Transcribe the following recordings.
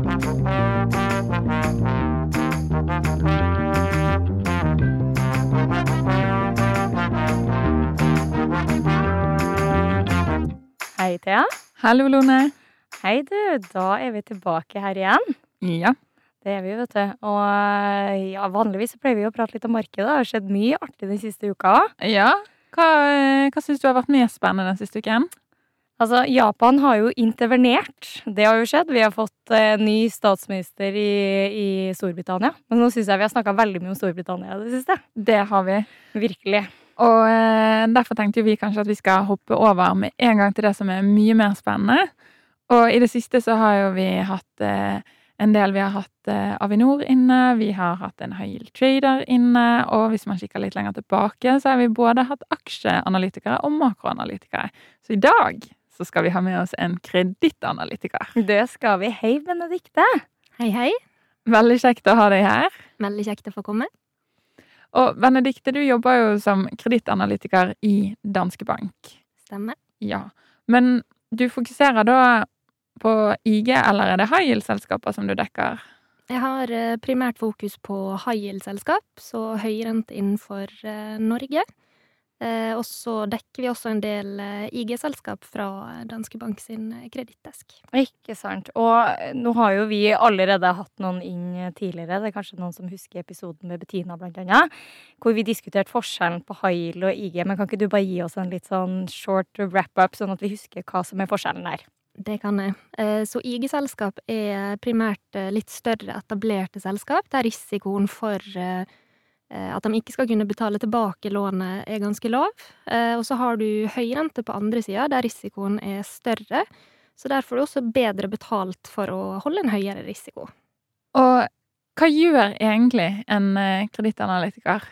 Hei, Thea. Hallo, Lone. Hei, du. Da er vi tilbake her igjen. Ja. Det er vi, vet du. Og ja, vanligvis pleier vi å prate litt om markedet. Det har skjedd mye artig den siste uka. ja. Hva, eh, hva syns du har vært mest spennende den siste uken? Altså, Japan har jo intervenert. Det har jo skjedd. Vi har fått eh, ny statsminister i, i Storbritannia. Men nå syns jeg vi har snakka veldig mye om Storbritannia i det siste. Det har vi. Virkelig. Og eh, derfor tenkte vi kanskje at vi skal hoppe over med en gang til det som er mye mer spennende. Og i det siste så har jo vi hatt eh, en del Vi har hatt eh, Avinor inne, vi har hatt en high trader inne, og hvis man kikker litt lenger tilbake, så har vi både hatt aksjeanalytikere og makroanalytikere. Så i dag så skal vi ha med oss en kredittanalytiker. Det skal vi. Hei, Benedikte. Hei, hei. Veldig kjekt å ha deg her. Veldig kjekt å få komme. Og Benedikte, du jobber jo som kredittanalytiker i Danske Bank. Stemmer. Ja. Men du fokuserer da på IG, eller er det high yield-selskaper som du dekker? Jeg har eh, primært fokus på high yield-selskap, så høyrente innenfor eh, Norge. Eh, og så dekker vi også en del eh, IG-selskap fra Danske Bank sin eh, kredittdesk. Ikke sant. Og eh, nå har jo vi allerede hatt noen inn tidligere. Det er kanskje noen som husker episoden med Bettina, blant annet. Hvor vi diskuterte forskjellen på Hail og IG. Men kan ikke du bare gi oss en litt sånn short wrap-up, sånn at vi husker hva som er forskjellen der? Det kan jeg. Eh, Så IG-selskap er primært eh, litt større etablerte selskap, der risikoen for eh, eh, at de ikke skal kunne betale tilbake lånet, er ganske lav. Eh, Og så har du høyrente på andre sida, der risikoen er større. Så der får du også bedre betalt for å holde en høyere risiko. Og hva gjør egentlig en eh, kredittanalytiker?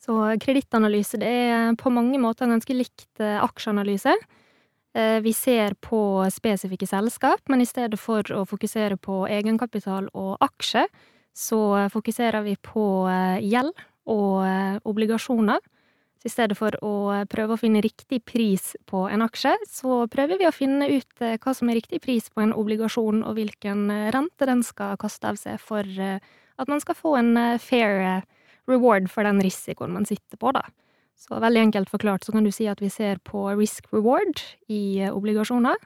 Så kredittanalyse det er på mange måter ganske likt eh, aksjeanalyse. Eh, Vi ser på spesifikke selskap, men i stedet for å fokusere på egenkapital og aksje, så fokuserer vi på eh, gjeld og eh, obligasjoner. Så i stedet for å prøve å finne riktig pris på en aksje, så prøver vi å finne ut eh, hva som er riktig pris på en obligasjon, og hvilken eh, rente den skal kaste av seg for eh, at man skal få en eh, fair eh, reward for den risikoen man sitter på, da. Så veldig enkelt forklart så kan du si at vi ser på risk reward i eh, obligasjoner.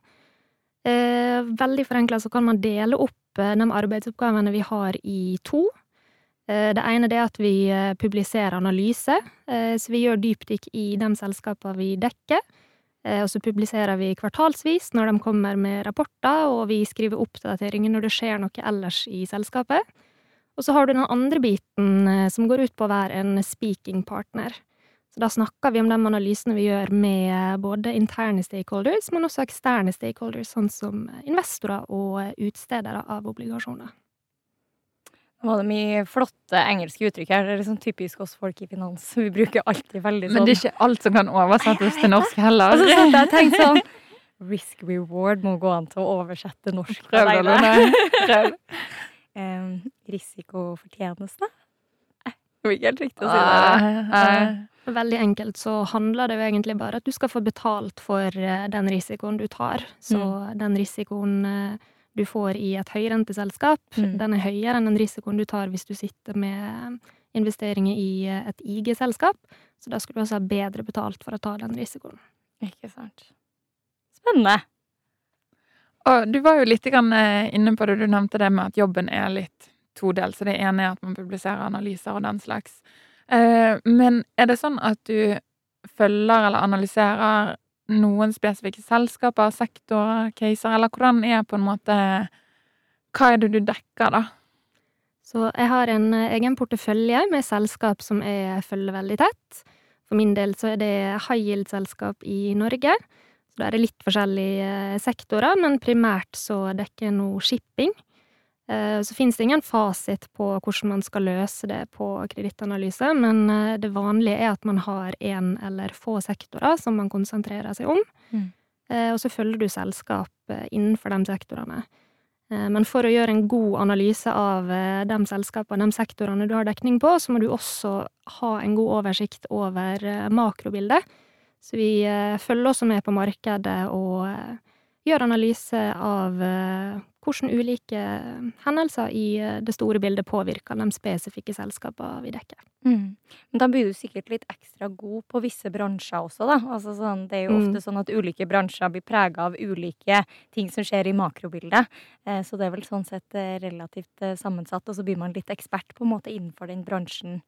Eh, veldig forenkla så kan man dele opp eh, de arbeidsoppgavene vi har i to. Eh, det ene er at vi publiserer analyse, eh, så vi gjør dypdykk i de selskapene vi dekker. Og så publiserer vi kvartalsvis når de kommer med rapporter, og vi skriver oppdateringer når det skjer noe ellers i selskapet. Og så har du den andre biten som går ut på å være en speaking partner. Så da snakker vi om de analysene vi gjør med eh, både interne stakeholders, men også eksterne stakeholders, sånn som investorer og eh, utstedere av obligasjoner. Det var det mye flotte engelske uttrykk her. Det er liksom typisk oss folk i finans. Vi bruker alltid veldig sånn Men det er ikke alt som kan oversettes til norsk heller. Og så satt jeg tenkte sånn Risk reward må gå an til å oversette norsk. Prøv. Lone. Prøv. Em, risikofortjeneste? Eh, Det var ikke helt riktig å si det. Veldig enkelt så handler det jo egentlig bare at du skal få betalt for eh, den risikoen du tar. Så den risikoen eh, du får i et høyrenteselskap, Mm. den er høyere enn den risikoen du tar hvis du sitter med investeringer i eh, et IG-selskap. Så da skal du også ha bedre betalt for å ta den risikoen. Ikke sant. Spennende. Og du var jo litt eh, inne på det, du nevnte det med at jobben er litt todelt. Så det ene er at man publiserer analyser og den slags. Eh, Men er det sånn at du følger eller analyserer noen spesifikke selskaper, sektorer, caser, eller hvordan er på en måte Hva er det du dekker, da? Så jeg har en eh, egen portefølje med selskap som jeg følger veldig tett. For min del så er det high yield-selskap i Norge. Så da er det litt forskjellige eh, sektorer, men primært så dekker jeg nå shipping. Eh, Så finnes det ingen fasit på hvordan man skal løse det på kredittanalyse, men eh, det vanlige er at man har én eller få sektorer som man konsentrerer seg om. Mm. Eh, Og så følger du selskap innenfor de sektorene. Men for å gjøre en god analyse av de selskapene, de sektorene du har dekning på, så må du også ha en god oversikt over makrobildet. Så vi følger også med på markedet og gjør analyse av hvordan ulike hendelser i eh, det store bildet påvirker de spesifikke selskapene vi dekker. Mm. Men da blir du sikkert litt ekstra god på visse bransjer også, da. Altså sånn, det er jo ofte mm. sånn at ulike bransjer blir prega av ulike ting som skjer i makrobildet. Eh, så det er vel sånn sett eh, relativt sammensatt, og så blir man litt ekspert på en måte innenfor den bransjen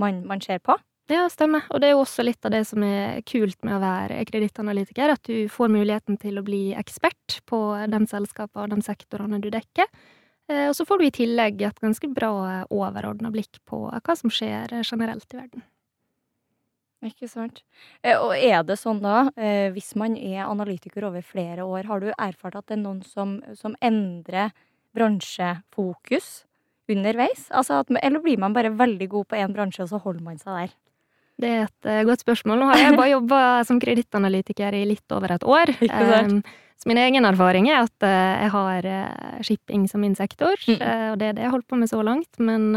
man, man ser på. Ja, stemmer. Og det er jo også litt av det som er kult med å være kredittanalytiker, at du får muligheten til å bli ekspert på de selskapene og de sektorene du dekker. Eh, og så får du i tillegg et ganske bra overordna blikk på hva som skjer generelt i verden. Ikke sant. Eh, og er det sånn da, eh, hvis man er analytiker over flere år, har du erfart at det er noen som, som endrer bransjefokus underveis? Altså at, eller blir man bare veldig god på én bransje, og så holder man seg der? Det er et uh, godt spørsmål. Nå har jeg bare jobba som kredittanalytiker i litt over et år. Um, så min egen erfaring er at uh, jeg har uh, shipping som min sektor, mm. og det er det jeg har holdt på med så langt. Men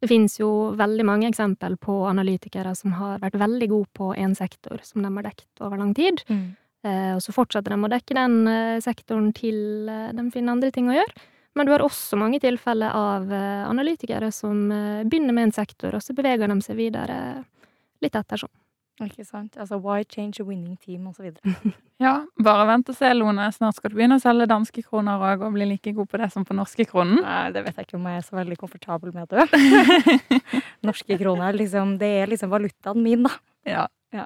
det finnes jo veldig mange eksempel på analytikere som har vært veldig gode på én sektor som de har dekket over lang tid. Mm. og så fortsetter de å dekke den sektoren til de finner andre ting å gjøre. Men du har også mange tilfeller av analytikere som begynner med en sektor, og så beveger de seg videre litt ettersom. Ikke sant. Altså why change a winning team, og så videre. ja, bare vent og se, Lone. Snart skal du begynne å selge danske kroner òg, og bli like god på det som på norske kronen. Nei, det vet jeg ikke om jeg er så veldig komfortabel med, du. norske kroner, liksom, det er liksom valutaen min, da. Ja. ja.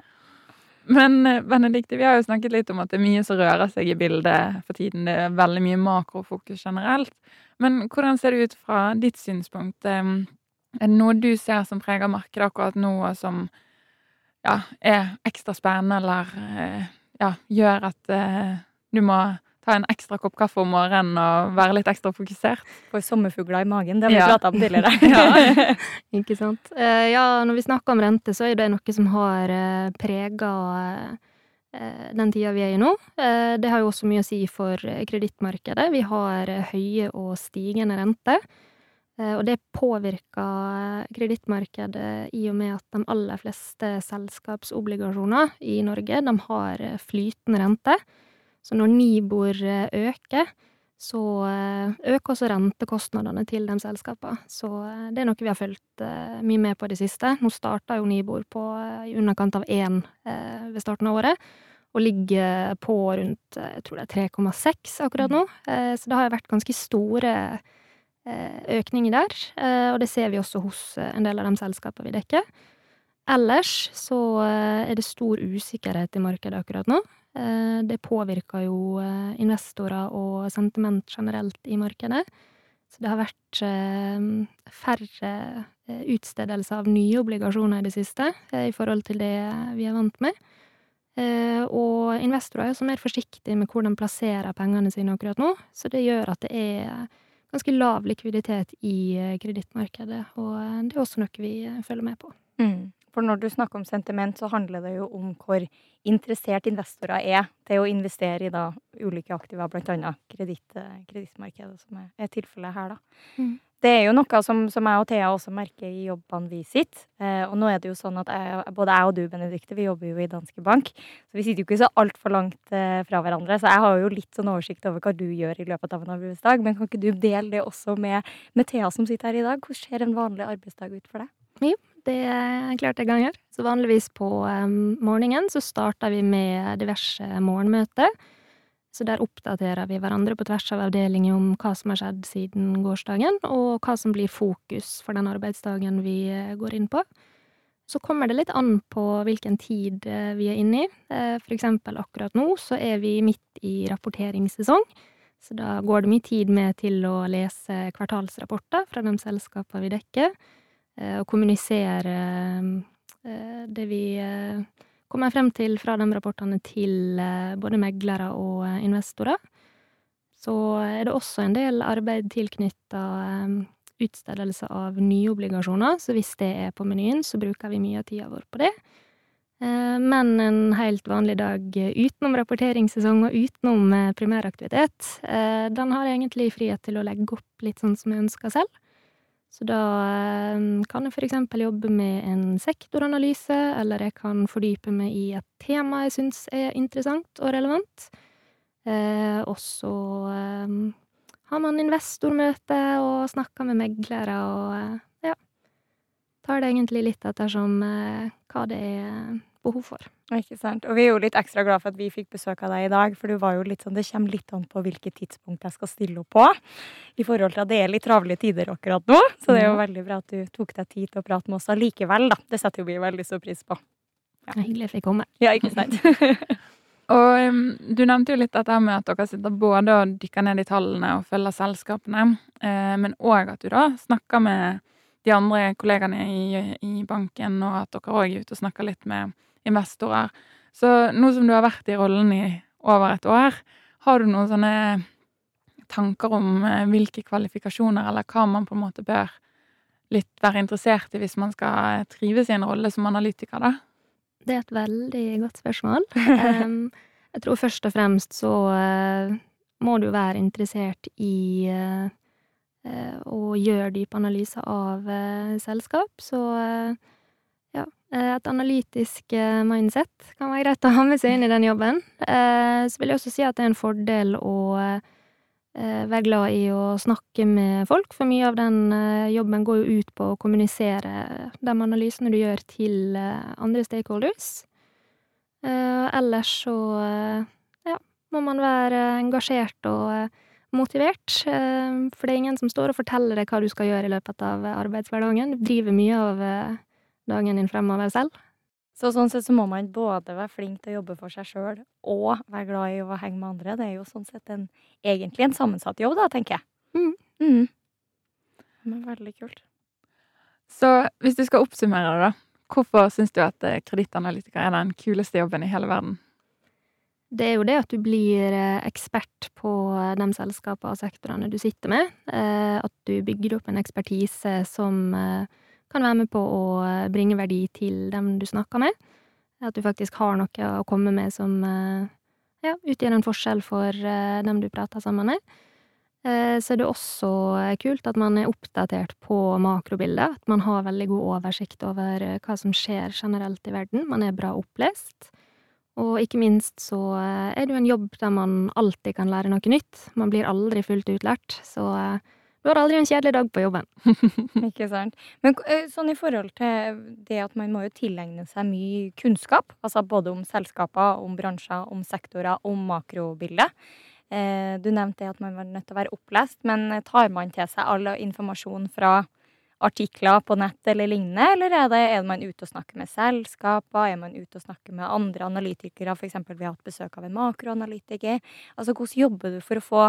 Men eh, Benedikte, vi har jo snakket litt om at det er mye som rører seg i bildet for tiden. Det er veldig mye makrofokus generelt. Men hvordan ser det ut fra ditt synspunkt? Er det noe du ser som preger markedet akkurat nå, og som ja, er ekstra spennende, eller eh, ja, gjør at eh, du må ta en ekstra kopp kaffe om morgenen og være litt ekstra fokusert. Får sommerfugler i magen, det har vi ja. prata om tidligere. ja. Ikke sant. Uh, ja, når vi snakker om rente, så er det noe som har uh, prega uh, den tida vi er i nå. Det har jo også mye å si for kredittmarkedet. Vi har høye og stigende renter. Eh, og det påvirker kredittmarkedet i og med at de aller fleste selskapsobligasjoner i Norge, de har flytende rente. Så når Nibor eh, øker, så eh, øker også rentekostnadene til de selskapene. Så det er noe vi har fulgt mye med på i det siste. Nå starta jo Nibor på i underkant av én ved starten av året, og ligger på rundt jeg tror det er 3,6 akkurat nå. Så det har vært ganske store Eh, økning der, eh, og det ser vi også hos eh, en del av de selskapene vi dekker. Ellers så er det stor usikkerhet i markedet akkurat nå. Det påvirker jo investorer og sentiment generelt i markedet. Så det har vært færre utstedelser av nye obligasjoner i det siste i forhold til det vi er vant med. Og investorer er også mer forsiktige med hvor de plasserer pengene sine akkurat nå, så det gjør at det er ganske lav likviditet i eh, kredittmarkedet, og eh, det er også noe vi eh, følger med på. Mm. For når du snakker om sentiment, så handler det jo om hvor interessert investorer er til å investere i da ulike aktiver, annet kredittmarkedet, som er tilfellet her, da. Mm. Det er jo noe som, som, jeg og Thea også merker i jobbene vi sitter. Eh, og nå er det jo sånn at jeg, både jeg og du, Benedikte, vi jobber jo i Danske Bank. Så vi sitter jo ikke så altfor langt eh, fra hverandre. Så jeg har jo litt sånn oversikt over hva du gjør i løpet av en arbeidsdag. Men kan ikke du dele det også med, med Thea som sitter her i dag? Hvordan ser en vanlig arbeidsdag ut for deg? Jo, det er klart jeg kan. Så vanligvis på um, morgenen så starter vi med diverse morgenmøter så der oppdaterer vi hverandre på tvers av avdelinger om hva som har skjedd siden gårsdagen, og hva som blir fokus for den arbeidsdagen vi eh, går inn på. Så kommer det litt an på hvilken tid eh, vi er inne i. Eh, for eksempel akkurat nå så er vi midt i rapporteringssesong, så da går det mye tid med til å lese kvartalsrapporter fra de selskapene vi dekker, og kommunisere det vi kommer frem til fra de rapportene til eh, både meglere og eh, investorer. Så er det også en del arbeid tilknytta eh, utstedelse av nye obligasjoner, så hvis det er på menyen, så bruker vi mye av tida vår på det. Men en helt vanlig dag utenom rapporteringssesong og utenom primæraktivitet, den har jeg egentlig frihet til å legge opp litt sånn som jeg ønsker selv. Så da ehm, kan jeg for eksempel jobbe med en sektoranalyse, eller jeg kan fordype meg i et tema jeg syns er interessant og relevant. Eh, og så eh, har man investormøte og snakker med meglere og eh, ja. Tar det egentlig litt ettersom eh, hva det er behov for. Ikke sant. Og vi er jo litt ekstra glad for at vi fikk besøk av deg i dag, for du var jo litt sånn Det kommer litt an på hvilket tidspunkt jeg skal stille opp på, i forhold til at det er litt travle tider akkurat nå. Så det er jo veldig bra at du tok deg tid til å prate med oss allikevel, da. Det setter jo vi veldig stor pris på. Ja. Hyggelig jeg fikk komme. Ja, ikke sant. Og um, du nevnte jo litt dette med at dere sitter både og dykker ned i tallene og følger selskapene, eh, men òg at du da snakker med de andre kollegaene i, i banken, og at dere òg er ute og snakker litt med investorer. Så nå som du har vært i rollen i over et år, har du noen sånne tanker om eh, hvilke kvalifikasjoner eller hva man på en måte bør litt være interessert i hvis man skal trives i en rolle som analytiker, da? Det er et veldig godt spørsmål. jeg tror først og fremst så uh, må du være interessert i å gjøre dype analyser av selskap. Så et analytisk mindset kan være greit å ha med seg inn i den jobben. så vil jeg også si at det er en fordel å Eh, være glad i å snakke med folk, for mye av den eh, jobben går jo ut på å kommunisere de analysene du gjør, til eh, andre stakeholders. Ellers så ja, må man være engasjert og motivert, for det er ingen som står og forteller deg hva du skal gjøre i løpet av arbeidshverdagen. Du driver mye av dagen din fremover selv. Så sånn sett så må man både være flink til å jobbe for seg sjøl og være glad i å henge med andre. Det er jo sånn sett en, egentlig en sammensatt jobb, da, tenker jeg. Mm. Mm. Men veldig kult. Så hvis du skal oppsummere det, da. Hvorfor syns du at eh, kredittanalytiker er den kuleste jobben i hele verden? Det er jo det at du blir eh, ekspert på eh, de selskapene og sektorene du sitter med. At du bygger opp en ekspertise som kan være med på å eh, bringe verdi til dem du snakker med. At du faktisk har noe å komme med som eh, ja, utgjør en forskjell for eh, dem du prater sammen med. Så er det også kult at man er oppdatert på makrobildet. At man har veldig god oversikt over hva som skjer generelt i verden. Man er bra opplest. Og ikke minst så er det jo en jobb der man alltid kan lære noe nytt. Man blir aldri fullt utlært. Så du har aldri en kjedelig dag på jobben. Ikke sant. Men eh, sånn i forhold til det at man må jo tilegne seg mye kunnskap, altså både om selskaper, om bransjer, om sektorer, om makrobildet. Eh, du nevnte at man var nødt til å være opplest, men tar man til seg all informasjon fra artikler på nett eller lignende, eller er, det, er man ute og snakker med selskaper, er man ute og snakker med andre analytikere, f.eks. vi har hatt besøk av en makroanalytiker. Altså hvordan jobber du for å få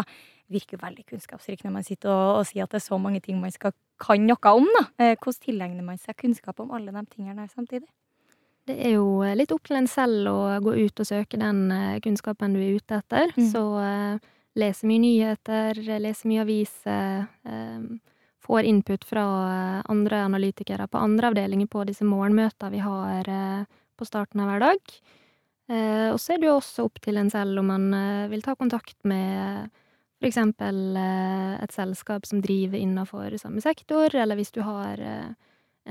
virker veldig kunnskapsrik når man sitter og, og, sier at det er så mange ting man skal kan noe om, da. Eh, hvordan tilegner man seg kunnskap om alle de tingene samtidig? Det er jo litt opp til en selv å gå ut og søke den eh, kunnskapen du er ute etter. Mm. Så lese mye nyheter, lese mye aviser. Uh, får input fra andre analytikere på andre avdelinger på disse morgenmøtene vi har uh, på starten av hver dag. og så er det jo også opp til en selv om man vil ta kontakt med for eksempel eh, et selskap som driver innenfor samme sektor, eller hvis du har eh,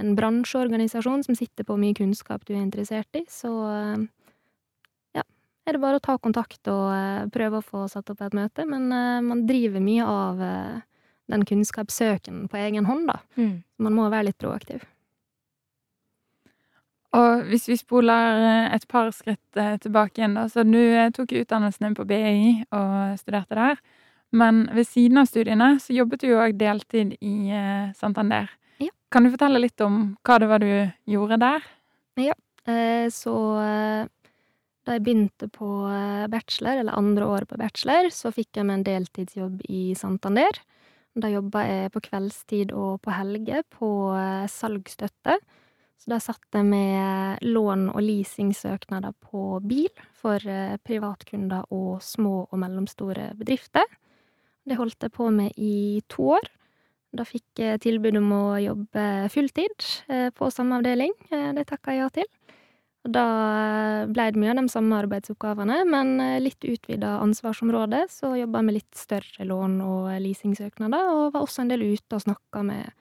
en bransjeorganisasjon som sitter på mye kunnskap du er interessert i, så eh, ja, er det bare å ta kontakt og prøve å få satt opp et møte. Men man driver mye av den kunnskapssøken på egen hånd, da. Mm. Man må være litt proaktiv. Og hvis vi spoler et par skritt tilbake igjen, da, så du tok utdannelsen din på BI og studerte der. Men ved siden av studiene så jobbet du jo òg deltid i eh, Santander. Ja. Kan du fortelle litt om hva det var du gjorde der? Ja, eh, så eh, da jeg begynte på bachelor, eller andre året på bachelor, så fikk jeg meg en deltidsjobb i Santander. Da jobba jeg på kveldstid og på helger på salgsstøtte. Så da satt jeg med lån- og leasingsøknader på bil for privatkunder og små og mellomstore bedrifter. Det holdt jeg på med i to år. Da fikk jeg tilbud om å jobbe fulltid eh, på samme avdeling. Eh, det takka jeg ja til. Og da blei det mye av de samme arbeidsoppgavene, men eh, litt utvida ansvarsområde. Så jobba med litt større lån og leasingsøknader, og var også en del ute og snakka med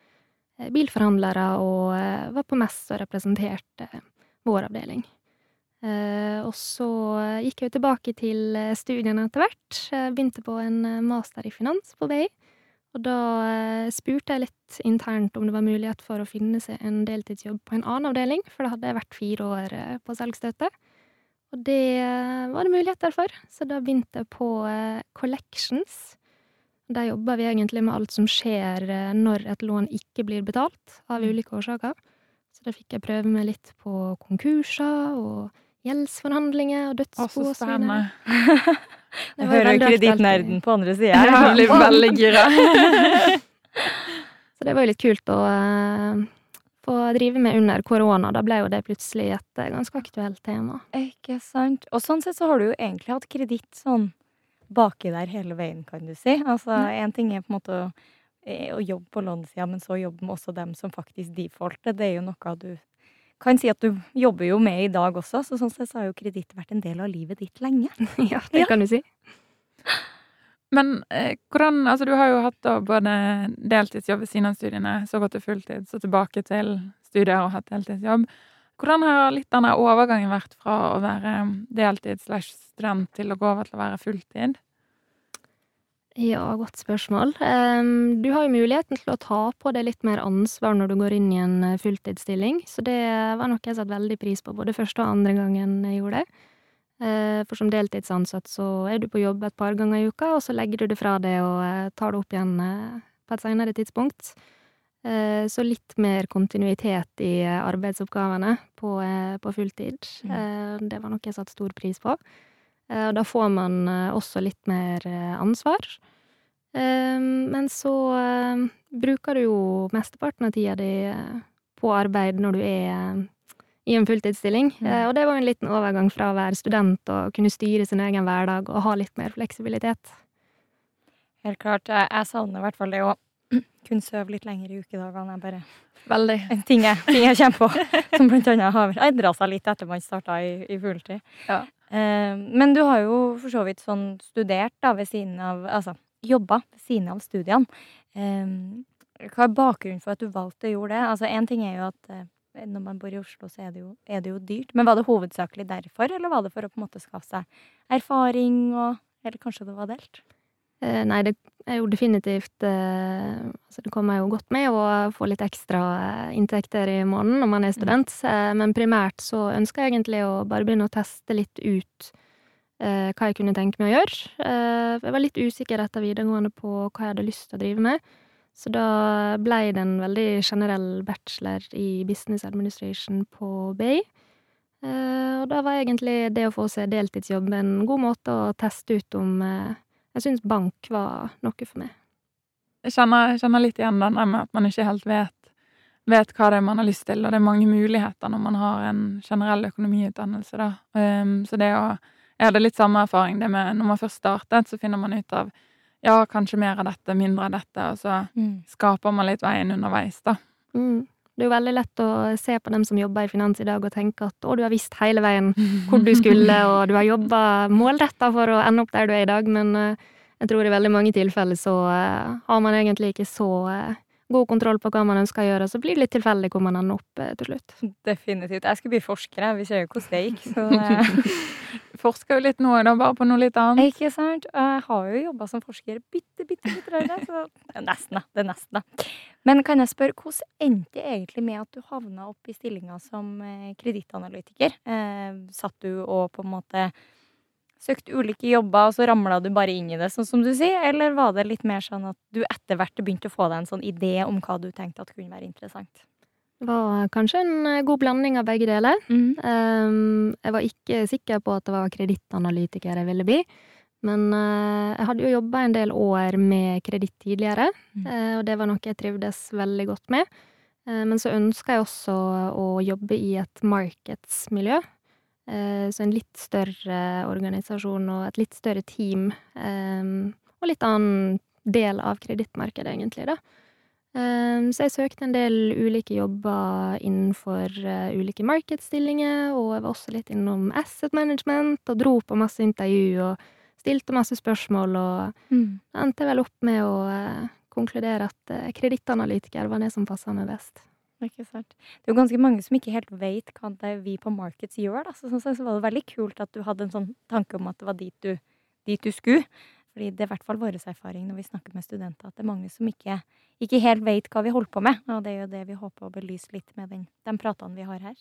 bilforhandlere og var på messe og representerte vår avdeling. Eh, og så gikk jeg jo tilbake til eh, studiene etter hvert. Begynte på en eh, master i finans på BI. Og da eh, spurte jeg litt internt om det var mulighet for å finne seg en deltidsjobb på en annen avdeling, for da hadde jeg vært fire år eh, på salgsstøtet. Og det eh, var det muligheter for, så da begynte jeg på Collections. Der jobber vi egentlig med alt som skjer når et lån ikke blir betalt, av ulike årsaker. Så da fikk jeg prøve meg litt på konkurser og gjeldsforhandlinger og dødsbo og så videre. Jeg hører jo kredittnerden på andre sida. Ja, veldig, veldig gira. Så det var jo litt kult å eh, få drive med under korona. Da ble jo det plutselig et eh, ganske aktuelt tema. Ikke sant. Og sånn sett så har du jo egentlig hatt kreditt sånn baki der hele veien, kan du si. Altså, én ting er på en måte å, eh, å jobbe på lånesida, men så jobbe med også dem som faktisk defaulter. Det er jo noe du kan si at du jobber jo med i dag også, så sånn sett så har jo kreditt vært en del av livet ditt lenge. ja, det Ja. kan du si. Men eh, hvordan Altså, du har jo hatt da både deltidsjobb ved siden av studiene, så gått til fulltid, så tilbake til studier og hatt deltidsjobb. Hvordan har litt denne overgangen vært fra å være deltid slash student til å gå over til å være fulltid? Ja, godt spørsmål. Du har jo muligheten til å ta på deg litt mer ansvar når du går inn i en eh, fulltidsstilling, så det var noe jeg satte veldig pris på, både første og andre gangen jeg gjorde det. Eh, For som deltidsansatt så er du på jobb et par ganger i uka, og så legger du det fra deg og eh, tar det opp igjen på et senere tidspunkt. Så litt mer kontinuitet i arbeidsoppgavene på, på fulltid. Mm. Det var noe jeg satte stor pris på. Eh, Og da får man eh, også litt mer eh, ansvar. Men så bruker du jo mesteparten av tida di på arbeid når du er i en fulltidsstilling. Mm. Eh, Og det var en liten overgang fra å være student og kunne styre sin egen hverdag og ha litt mer fleksibilitet. Helt klart. Jeg, savner i hvert fall det å kunne sove litt lenger i ukedagene. Jeg bare Veldig. en ting jeg, ting jeg kommer på, som blant annet har endra seg litt etter man starta i, i fulltid. Ja. Eh, men du har jo for så vidt sånn studert da ved siden av Altså jobba ved siden av studiene. Eh, hva er bakgrunnen for at du valgte å gjøre det? Altså Én ting er jo at eh, når man bor i Oslo, så er det, jo, er det jo dyrt. Men var det hovedsakelig derfor, eller var det for å på en måte skaffe seg erfaring og Eller kanskje det var delt? Eh, Nei, det er jo definitivt eh, Altså, det kommer jo godt med å få litt ekstra eh, inntekter i måneden når man er student, eh, men primært så ønsker jeg egentlig å bare begynne å teste litt ut eh, hva jeg kunne tenke meg å gjøre. Eh, Jeg var litt usikker etter videregående på hva jeg hadde lyst til å drive med, så da blei det en veldig generell bachelor i business administration på BI. Og da var egentlig det å få seg deltidsjobb en god måte å teste ut om jeg syns bank var noe for meg. Jeg kjenner, jeg kjenner litt igjen den med at man ikke helt vet, vet hva det er man har lyst til, og det er mange muligheter når man har en generell økonomiutdannelse, da. Um, så det å Jeg hadde litt samme erfaring det med når man først startet, så finner man ut av ja, kanskje mer av dette, mindre av dette, og så skaper man litt veien underveis, da. Mm. Det er jo veldig lett å se på dem som jobber i finans i dag og tenke at å, du har visst hele veien hvor du skulle, og du har jobba målretta for å ende opp der du er i dag, men eh, jeg tror i veldig mange tilfeller så eh, har man egentlig ikke så eh, god kontroll på hva man ønsker å gjøre, så blir det litt tilfeldig hvor man ender opp eh, til slutt. Definitivt. Jeg skulle bli forsker, jeg. Vi ser jo hvordan det gikk. Så det, Forsker jo litt nå, da, bare på noe litt annet. ikke sant? Jeg har jo jobba som forsker bitte, bitte litt rørende, så det er nesten, da. Det er nesten, da. Men kan jeg spørre, hvordan endte det egentlig med at du havna opp i stillinga som eh, kredittanalytiker? Eh, satt du og på en måte søkte ulike jobber, og så ramla du bare inn i det, sånn som du sier? Eller var det litt mer sånn at du etter hvert begynte å få deg en sånn idé om hva du tenkte at kunne være interessant? Det var kanskje en eh, god blanding av begge deler. Um, jeg var ikke sikker på at det var kredittanalytiker jeg ville bli. Men eh, jeg hadde jo jobba en del år med kreditt tidligere, Mm. eh, og det var noe jeg trivdes veldig godt med. Eh, men så ønska jeg også å jobbe i et marketsmiljø. Eh, så en litt større organisasjon og et litt større team. eh, og litt annen del av kredittmarkedet, egentlig, da. Um, så jeg søkte en del ulike jobber innenfor eh, ulike markedsstillinger, og jeg var også litt innom asset management, og dro på masse intervju og stilte masse spørsmål, og mm. endte vel opp med å eh, konkludere at kredittanalytiker var det som passa meg best. Ikke sant. Det er jo ganske mange som ikke helt vet hva det vi på Markets gjør. Da. Så sånn sett så var det veldig kult at du hadde en sånn tanke om at det var dit du, dit du skulle. Fordi det er i hvert fall vår erfaring når vi snakker med studenter, at det er mange som ikke, ikke helt vet hva vi holder på med. Og det er jo det vi håper å belyse litt med den, de pratene vi har her.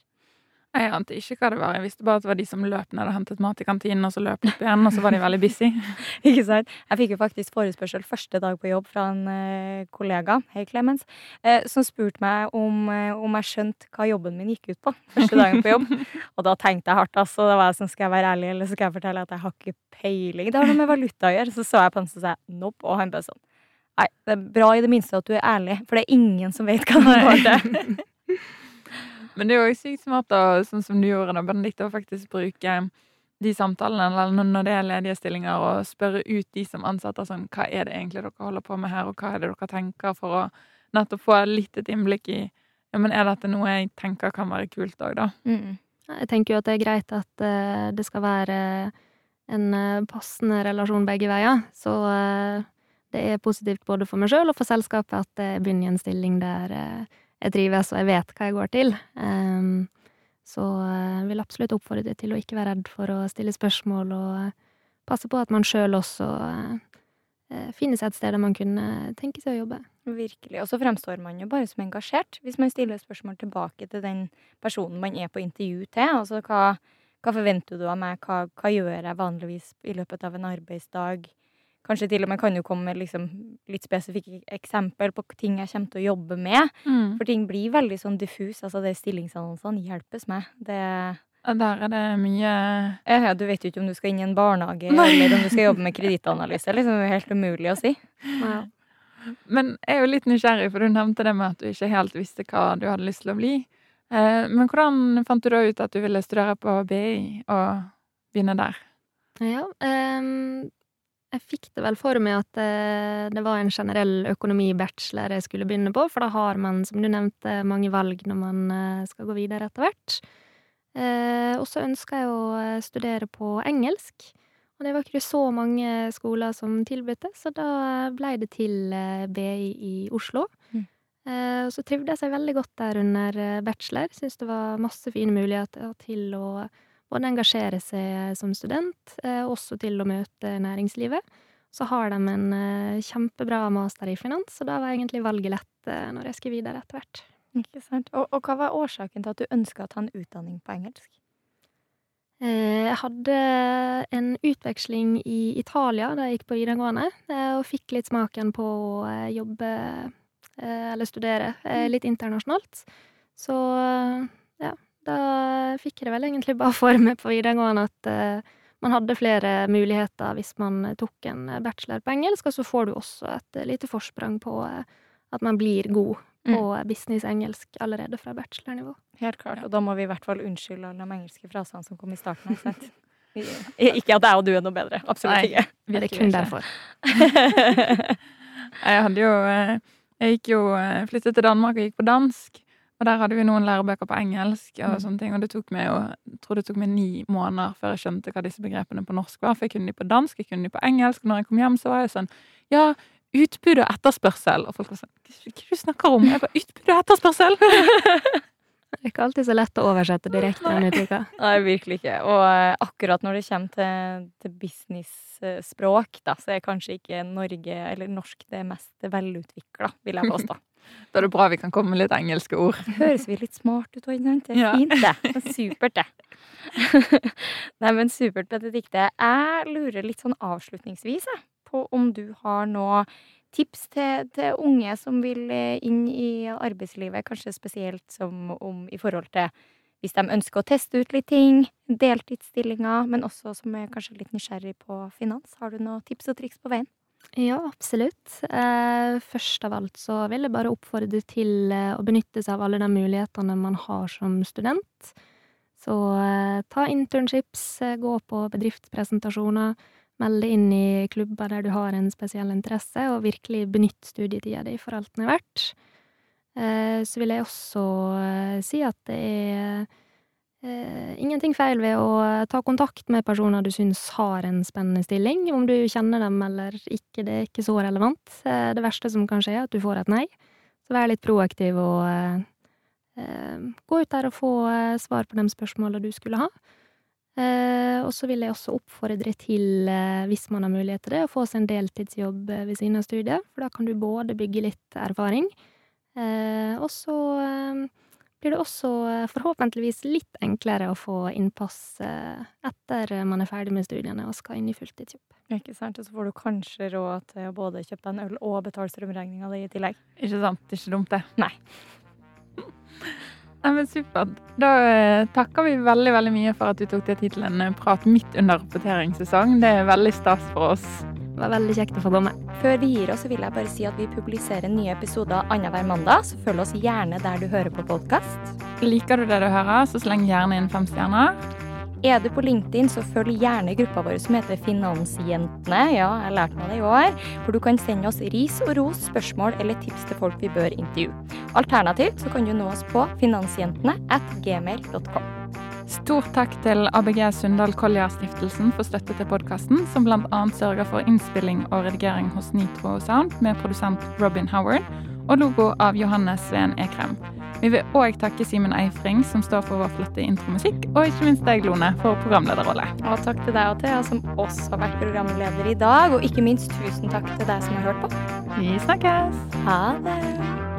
Jeg ante ikke hva det var. Jeg visste bare at det var de som løp ned og hentet mat i kantinen, og så løp opp igjen, og så var de veldig busy. Ikke sant? Jeg fikk jo faktisk forespørsel første dag på jobb fra en uh, kollega, hei Clemens, uh, som spurte meg om, uh, om, jeg skjønte hva jobben min gikk ut på første dagen på jobb. og da tenkte jeg hardt, altså. Det var jeg sånn, skal jeg være ærlig, eller så skal jeg fortelle at jeg har ikke peiling. Det har noe med valuta å gjøre. Så så jeg på han og sa nope, og han bare sånn Nei, det er bra i det minste at du er ærlig, for det er ingen som vet hva det til. Men det er jo sykt smart, da, sånn som du gjorde, da, Benedicte, å faktisk bruke de samtalene eller når det er ledige stillinger, og spørre ut de som ansetter sånn Hva er det egentlig dere holder på med her, og hva er det dere tenker, for å nettopp få litt et innblikk i ja, men er dette noe jeg tenker kan være kult òg, da? Mm. Jeg tenker jo at det er greit at uh, det skal være en uh, passende relasjon begge veier. Så uh, det er positivt både for meg sjøl og for selskapet at jeg begynner i en stilling der jeg trives, og jeg vet hva jeg går til. Um, så jeg vil absolutt oppfordre til å ikke være redd for å stille spørsmål, og passe på at man sjøl også finner seg et sted der man kunne tenke seg å jobbe. Virkelig. Og så fremstår man jo bare som engasjert, hvis man stiller spørsmål tilbake til den personen man er på intervju til. Altså hva, hva forventer du av meg, hva, hva gjør jeg vanligvis i løpet av en arbeidsdag? Kanskje til og med kan jo komme med liksom litt spesifikke eksempel på ting jeg kommer til å jobbe med. Mm. For ting blir veldig sånn diffus. Altså, det stillingsannonsene hjelpes med. Det der er det mye ja, Du vet jo ikke om du skal inn i en barnehage Nei. eller om du skal jobbe med kredittanalyse. Liksom, det er helt umulig å si. Ja. Men jeg er jo litt nysgjerrig, for du nevnte det med at du ikke helt visste hva du hadde lyst til å bli. Eh, men hvordan fant du da ut at du ville studere på BI og begynne der? Ja, um, jeg fikk det vel for meg at eh, det var en generell økonomi-bachelor jeg skulle begynne på, for da har man, som du nevnte, mange valg når man eh, skal gå videre etter hvert. Eh, og så ønska jeg å studere på engelsk, og det var ikke så mange skoler som tilbød det, så da blei det til BI i Oslo. Mm. Og så trivdes jeg veldig godt der under bachelor, syntes det var masse fine muligheter til å både engasjere seg som student, eh, også til å møte næringslivet. Så har de en eh, kjempebra master i finans, så da var egentlig valget lett eh, når jeg skulle videre etter hvert. Ikke sant. Og, og hva var årsaken til at du ønska å ta en utdanning på engelsk? Jeg hadde en utveksling i Italia da jeg gikk på videregående, og fikk litt smaken på å jobbe eller studere litt internasjonalt. Så ja, da fikk jeg det vel egentlig bare for meg på videregående at uh, man hadde flere muligheter hvis man tok en bachelor på engelsk, og så får du også et lite forsprang på at man blir god på mm. business-engelsk allerede fra bachelornivå. Helt klart, og da må vi i hvert fall unnskylde alle de engelske frasene som kom i starten. ikke at jeg og du er noe bedre. Absolutt Nei, ikke. Det er kun derfor. jeg hadde jo eh, Jeg gikk jo flyttet til Danmark og gikk på dansk. Og der hadde vi noen lærebøker på engelsk, og mm. sånne ting, og det tok meg jo, jeg tror det tok meg ni måneder før jeg skjønte hva disse begrepene på norsk var. For jeg kunne de på dansk, jeg kunne de på engelsk. Og når jeg kom hjem, så var jeg sånn Ja, utbud og etterspørsel. Og folk var sånn Hva er det du snakker om? Jeg bare Utbud og etterspørsel! Det er ikke alltid så lett å oversette direkte. Nei. Nei, virkelig ikke. Og uh, akkurat når det kommer til, til business-språk, da, så er kanskje ikke Norge, eller norsk, det mest velutvikla, vil jeg påstå. Da er det bra vi kan komme med litt engelske ord. Høres vi litt smart ut òg, Det er ja. fint, det. det er supert, det. Nei, men supert, Benedicte. Jeg lurer litt sånn avslutningsvis jeg, på om du har noe tips til, til, unge som vil eh, inn i arbeidslivet, kanskje spesielt som om i forhold til hvis de ønsker å teste ut litt ting, deltidsstillinger, men også som er kanskje litt nysgjerrig på finans. Har du noen tips og triks på veien? Ja, absolutt. Eh, først av alt så vil jeg bare oppfordre til eh, å benytte seg av alle de mulighetene man har som student. Så eh, ta internships, gå på bedriftspresentasjoner, meld deg inn i klubber der du har en spesiell interesse, og virkelig benytt studietida di for alt den er verdt. Så vil jeg også si at det er ingenting feil ved å ta kontakt med personer du syns har en spennende stilling. Om du kjenner dem eller ikke, det er ikke så relevant. Eh, det verste som kan skje, er at du får et nei. Så vær litt proaktiv og eh, eh, gå ut der og få eh, svar på de spørsmåla du skulle ha. Eh, og så vil jeg også oppfordre til, eh, hvis man har mulighet til det, å få seg en deltidsjobb eh, ved siden av studiet, for da kan du både bygge litt erfaring, eh, og så eh, blir det også eh, forhåpentligvis litt enklere å få innpass eh, etter man er ferdig med studiene og skal inn i fulltidsjobb. Ikke sant? Og så får du kanskje råd til å både kjøpe deg en øl og betale strømregninga di i tillegg. Ikke sant? Det er Ikke dumt, det. Nei. Nei, men Supert. Da eh, takker vi veldig veldig mye for at du tok deg tid til en prat midt under rapporteringssesong. Det er veldig stas for oss. Det var veldig kjekt å få komme. Før vi gir oss, så vil jeg bare si at vi publiserer nye episoder annenhver mandag, så følg oss gjerne der du hører på podkast. Liker du det du hører, så sleng gjerne inn fem stjerner. Er du på LinkedIn, så følg gjerne gruppa vår som heter Finansjentene. Ja, jeg lærte meg det i år. For du kan sende oss ris og ros, spørsmål eller tips til folk vi bør intervjue. Alternativt så kan du nå oss på finansjentene at gmail.com. Stort takk til ABG Sundal Collier-stiftelsen for støtte til podkasten, som bl.a. sørger for innspilling og redigering hos Nitro Sound med produsent Robin Howard og logo av Johannes Sveen Ekrem. Vi vil òg takke Simen Eifring, som står for vår flotte intromusikk, og ikke minst deg, Lone, for programlederrolle. Og takk til deg og Thea, som også har vært programleder i dag. Og ikke minst tusen takk til deg som har hørt på. Vi snakkes! Ha det!